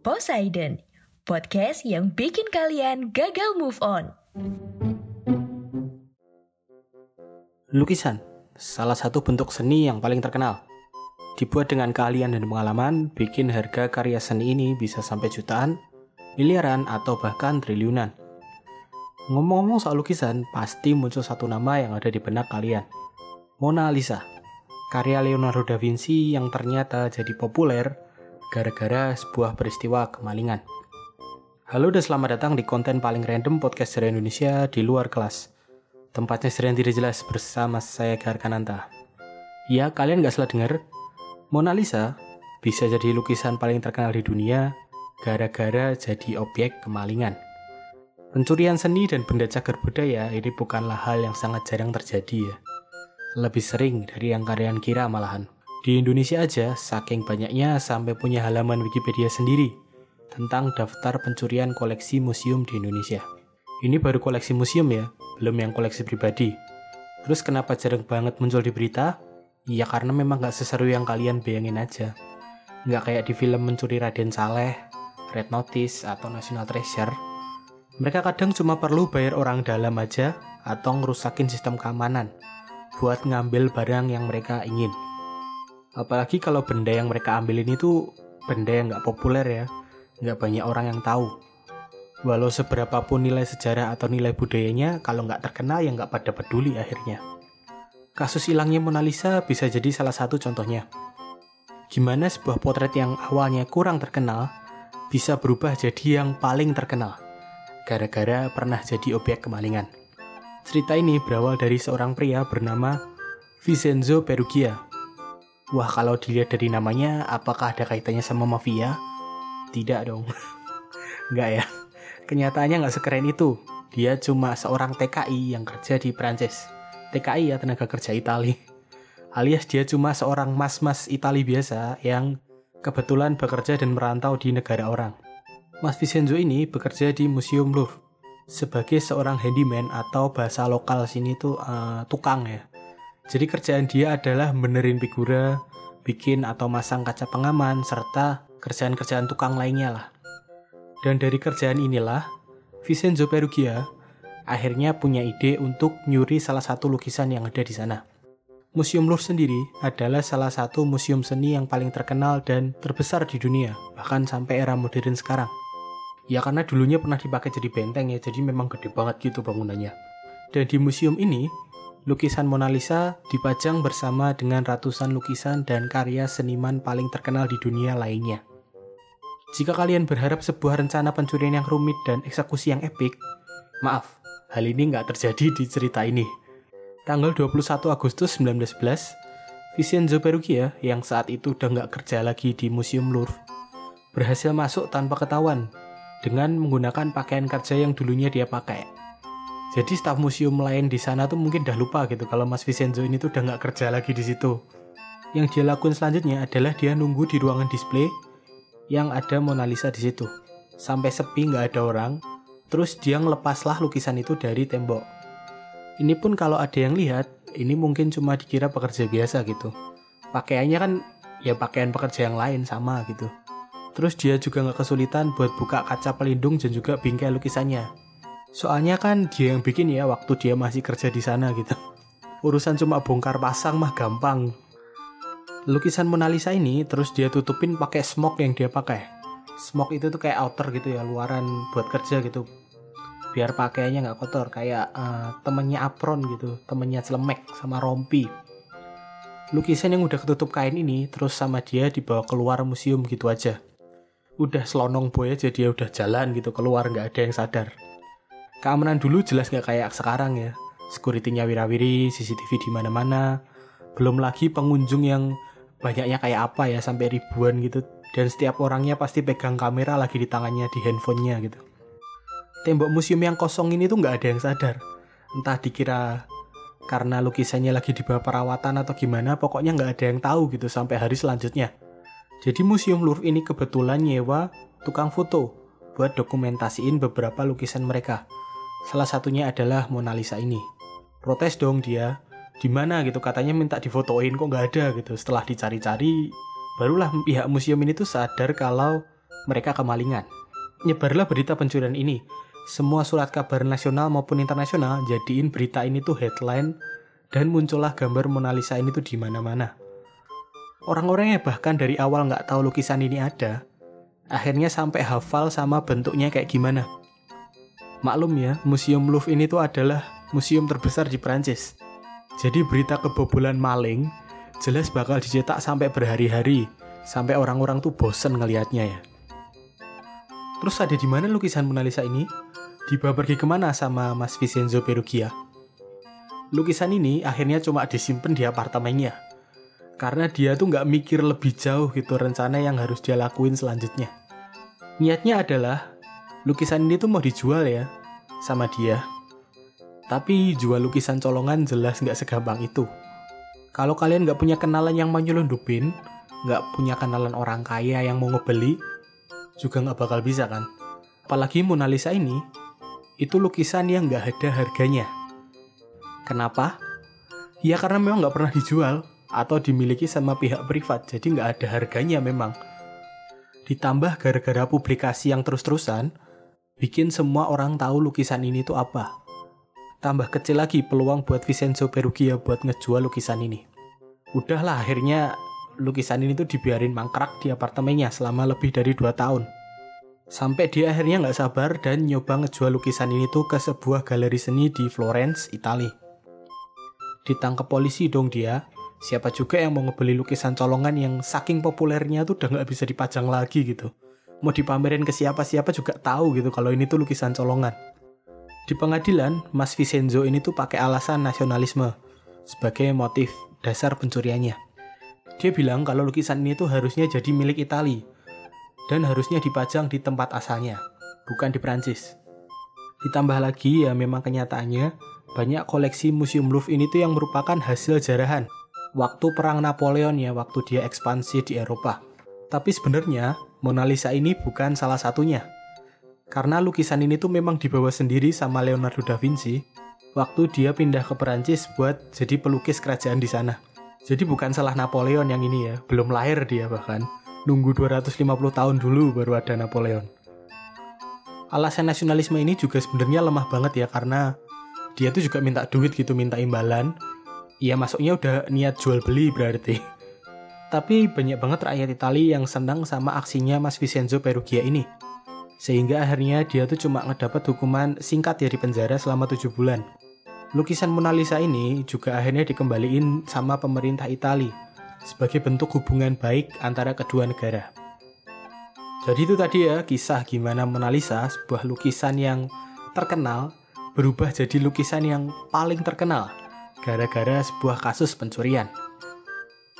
Poseidon, podcast yang bikin kalian gagal move on. Lukisan, salah satu bentuk seni yang paling terkenal. Dibuat dengan keahlian dan pengalaman, bikin harga karya seni ini bisa sampai jutaan, miliaran, atau bahkan triliunan. Ngomong-ngomong soal lukisan, pasti muncul satu nama yang ada di benak kalian. Mona Lisa, karya Leonardo da Vinci yang ternyata jadi populer gara-gara sebuah peristiwa kemalingan. Halo dan selamat datang di konten paling random podcast dari Indonesia di luar kelas. Tempatnya sering tidak jelas bersama saya Garkananta. Ya, kalian gak salah dengar. Mona Lisa bisa jadi lukisan paling terkenal di dunia gara-gara jadi objek kemalingan. Pencurian seni dan benda cagar budaya ini bukanlah hal yang sangat jarang terjadi ya. Lebih sering dari yang kalian kira malahan. Di Indonesia aja, saking banyaknya sampai punya halaman Wikipedia sendiri tentang daftar pencurian koleksi museum di Indonesia. Ini baru koleksi museum ya, belum yang koleksi pribadi. Terus kenapa jarang banget muncul di berita? Ya karena memang gak seseru yang kalian bayangin aja. Nggak kayak di film Mencuri Raden Saleh, Red Notice, atau National Treasure. Mereka kadang cuma perlu bayar orang dalam aja atau ngerusakin sistem keamanan buat ngambil barang yang mereka ingin. Apalagi kalau benda yang mereka ambil ini tuh benda yang nggak populer ya, nggak banyak orang yang tahu. Walau seberapa pun nilai sejarah atau nilai budayanya, kalau nggak terkenal ya nggak pada peduli akhirnya. Kasus hilangnya Mona Lisa bisa jadi salah satu contohnya. Gimana sebuah potret yang awalnya kurang terkenal bisa berubah jadi yang paling terkenal gara-gara pernah jadi objek kemalingan. Cerita ini berawal dari seorang pria bernama Vincenzo Perugia. Wah, kalau dilihat dari namanya, apakah ada kaitannya sama mafia? Tidak dong. Nggak ya. Kenyataannya nggak sekeren itu. Dia cuma seorang TKI yang kerja di Prancis. TKI ya, tenaga kerja Itali. Alias dia cuma seorang mas-mas Itali biasa yang kebetulan bekerja dan merantau di negara orang. Mas Vincenzo ini bekerja di Museum Louvre sebagai seorang handyman atau bahasa lokal sini tuh eh, tukang ya. Jadi kerjaan dia adalah benerin figura, bikin atau masang kaca pengaman, serta kerjaan-kerjaan tukang lainnya lah. Dan dari kerjaan inilah, Vincenzo Perugia akhirnya punya ide untuk nyuri salah satu lukisan yang ada di sana. Museum Louvre sendiri adalah salah satu museum seni yang paling terkenal dan terbesar di dunia, bahkan sampai era modern sekarang. Ya karena dulunya pernah dipakai jadi benteng ya, jadi memang gede banget gitu bangunannya. Dan di museum ini, lukisan Mona Lisa dipajang bersama dengan ratusan lukisan dan karya seniman paling terkenal di dunia lainnya. Jika kalian berharap sebuah rencana pencurian yang rumit dan eksekusi yang epik, maaf, hal ini nggak terjadi di cerita ini. Tanggal 21 Agustus 1911, Vincenzo Perugia yang saat itu udah nggak kerja lagi di Museum Louvre, berhasil masuk tanpa ketahuan dengan menggunakan pakaian kerja yang dulunya dia pakai. Jadi staf museum lain di sana tuh mungkin udah lupa gitu kalau Mas Vincenzo ini tuh udah nggak kerja lagi di situ. Yang dia lakukan selanjutnya adalah dia nunggu di ruangan display yang ada Mona Lisa di situ. Sampai sepi nggak ada orang, terus dia ngelepaslah lukisan itu dari tembok. Ini pun kalau ada yang lihat, ini mungkin cuma dikira pekerja biasa gitu. Pakaiannya kan ya pakaian pekerja yang lain sama gitu. Terus dia juga nggak kesulitan buat buka kaca pelindung dan juga bingkai lukisannya. Soalnya kan dia yang bikin ya waktu dia masih kerja di sana gitu. Urusan cuma bongkar pasang mah gampang. Lukisan Mona Lisa ini terus dia tutupin pakai smoke yang dia pakai. smoke itu tuh kayak outer gitu ya luaran buat kerja gitu biar pakaiannya nggak kotor kayak uh, temennya apron gitu temennya celemek sama rompi lukisan yang udah ketutup kain ini terus sama dia dibawa keluar museum gitu aja udah selonong boy aja dia udah jalan gitu keluar nggak ada yang sadar keamanan dulu jelas nggak kayak sekarang ya. Securitynya wirawiri CCTV di mana-mana. Belum lagi pengunjung yang banyaknya kayak apa ya sampai ribuan gitu. Dan setiap orangnya pasti pegang kamera lagi di tangannya di handphonenya gitu. Tembok museum yang kosong ini tuh nggak ada yang sadar. Entah dikira karena lukisannya lagi di bawah perawatan atau gimana pokoknya nggak ada yang tahu gitu sampai hari selanjutnya. Jadi museum Louvre ini kebetulan nyewa tukang foto buat dokumentasiin beberapa lukisan mereka salah satunya adalah Mona Lisa ini protes dong dia di mana gitu katanya minta difotoin kok nggak ada gitu setelah dicari-cari Barulah pihak museum ini tuh sadar kalau mereka kemalingan. Nyebarlah berita pencurian ini. Semua surat kabar nasional maupun internasional jadiin berita ini tuh headline dan muncullah gambar Mona Lisa ini tuh di mana-mana. Orang-orangnya bahkan dari awal nggak tahu lukisan ini ada, akhirnya sampai hafal sama bentuknya kayak gimana. Maklum ya, Museum Louvre ini tuh adalah museum terbesar di Prancis. Jadi berita kebobolan maling jelas bakal dicetak sampai berhari-hari, sampai orang-orang tuh bosen ngelihatnya ya. Terus ada di mana lukisan Mona Lisa ini? Dibawa pergi ke mana sama Mas Vincenzo Perugia? Lukisan ini akhirnya cuma disimpan di apartemennya. Karena dia tuh nggak mikir lebih jauh gitu rencana yang harus dia lakuin selanjutnya. Niatnya adalah lukisan ini tuh mau dijual ya sama dia. Tapi jual lukisan colongan jelas nggak segampang itu. Kalau kalian nggak punya kenalan yang mau nyelundupin, nggak punya kenalan orang kaya yang mau ngebeli, juga nggak bakal bisa kan. Apalagi Mona Lisa ini, itu lukisan yang nggak ada harganya. Kenapa? Ya karena memang nggak pernah dijual atau dimiliki sama pihak privat, jadi nggak ada harganya memang. Ditambah gara-gara publikasi yang terus-terusan, bikin semua orang tahu lukisan ini tuh apa tambah kecil lagi peluang buat Vincenzo Perugia buat ngejual lukisan ini. Udahlah akhirnya lukisan ini tuh dibiarin mangkrak di apartemennya selama lebih dari 2 tahun. Sampai dia akhirnya nggak sabar dan nyoba ngejual lukisan ini tuh ke sebuah galeri seni di Florence, Italia. Ditangkap polisi dong dia. Siapa juga yang mau ngebeli lukisan colongan yang saking populernya tuh udah nggak bisa dipajang lagi gitu. Mau dipamerin ke siapa-siapa juga tahu gitu kalau ini tuh lukisan colongan. Di pengadilan, Mas Vincenzo ini tuh pakai alasan nasionalisme sebagai motif dasar pencuriannya. Dia bilang kalau lukisan ini tuh harusnya jadi milik Italia dan harusnya dipajang di tempat asalnya, bukan di Prancis. Ditambah lagi ya memang kenyataannya banyak koleksi Museum Louvre ini tuh yang merupakan hasil jarahan waktu perang Napoleon ya waktu dia ekspansi di Eropa. Tapi sebenarnya Mona Lisa ini bukan salah satunya. Karena lukisan ini tuh memang dibawa sendiri sama Leonardo da Vinci waktu dia pindah ke Perancis buat jadi pelukis kerajaan di sana. Jadi bukan salah Napoleon yang ini ya, belum lahir dia bahkan. Nunggu 250 tahun dulu baru ada Napoleon. Alasan nasionalisme ini juga sebenarnya lemah banget ya karena dia tuh juga minta duit gitu, minta imbalan. Iya masuknya udah niat jual beli berarti. Tapi banyak banget rakyat Italia yang senang sama aksinya Mas Vincenzo Perugia ini sehingga akhirnya dia tuh cuma ngedapat hukuman singkat ya di penjara selama 7 bulan. Lukisan Mona Lisa ini juga akhirnya dikembaliin sama pemerintah Italia sebagai bentuk hubungan baik antara kedua negara. Jadi itu tadi ya kisah gimana Mona Lisa, sebuah lukisan yang terkenal, berubah jadi lukisan yang paling terkenal gara-gara sebuah kasus pencurian.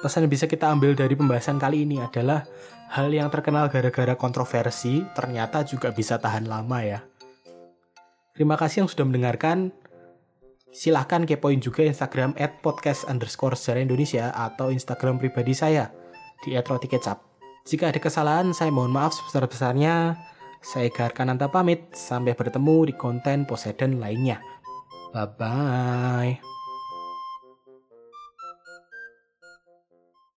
Pesan yang bisa kita ambil dari pembahasan kali ini adalah hal yang terkenal gara-gara kontroversi ternyata juga bisa tahan lama ya. Terima kasih yang sudah mendengarkan. Silahkan kepoin juga Instagram at podcast underscore sejarah Indonesia atau Instagram pribadi saya di @rotikecap. Jika ada kesalahan, saya mohon maaf sebesar-besarnya. Saya Garkan Nanta pamit. Sampai bertemu di konten Poseidon lainnya. Bye-bye.